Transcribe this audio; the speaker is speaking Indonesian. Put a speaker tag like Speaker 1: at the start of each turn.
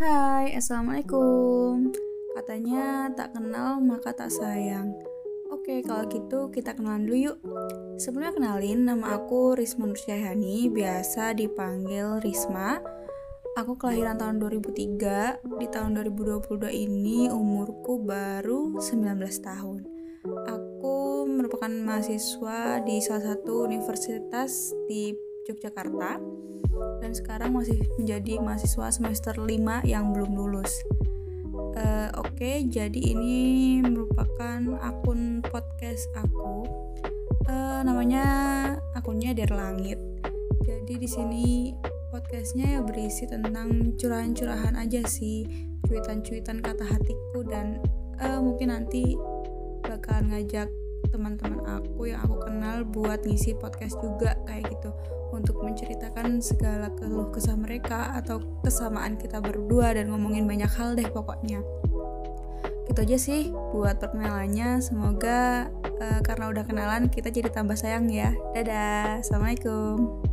Speaker 1: Hai, Assalamualaikum. Katanya tak kenal maka tak sayang. Oke, kalau gitu kita kenalan dulu yuk. Sebelumnya kenalin, nama aku Risma Nursyahani Biasa dipanggil Risma. Aku kelahiran tahun 2003 Di tahun 2022 ini umurku baru 19 tahun. Aku merupakan mahasiswa di salah satu universitas di Yogyakarta dan sekarang masih menjadi mahasiswa semester 5 yang belum lulus. Uh, Oke, okay, jadi ini merupakan akun podcast aku. Uh, namanya akunnya dari langit. Jadi di sini podcastnya ya berisi tentang curahan-curahan aja sih, cuitan-cuitan kata hatiku dan uh, mungkin nanti bakal ngajak teman-teman aku yang aku buat ngisi podcast juga kayak gitu. Untuk menceritakan segala keluh kesah mereka atau kesamaan kita berdua dan ngomongin banyak hal deh pokoknya. Gitu aja sih buat perkenalannya. Semoga uh, karena udah kenalan kita jadi tambah sayang ya. Dadah. Assalamualaikum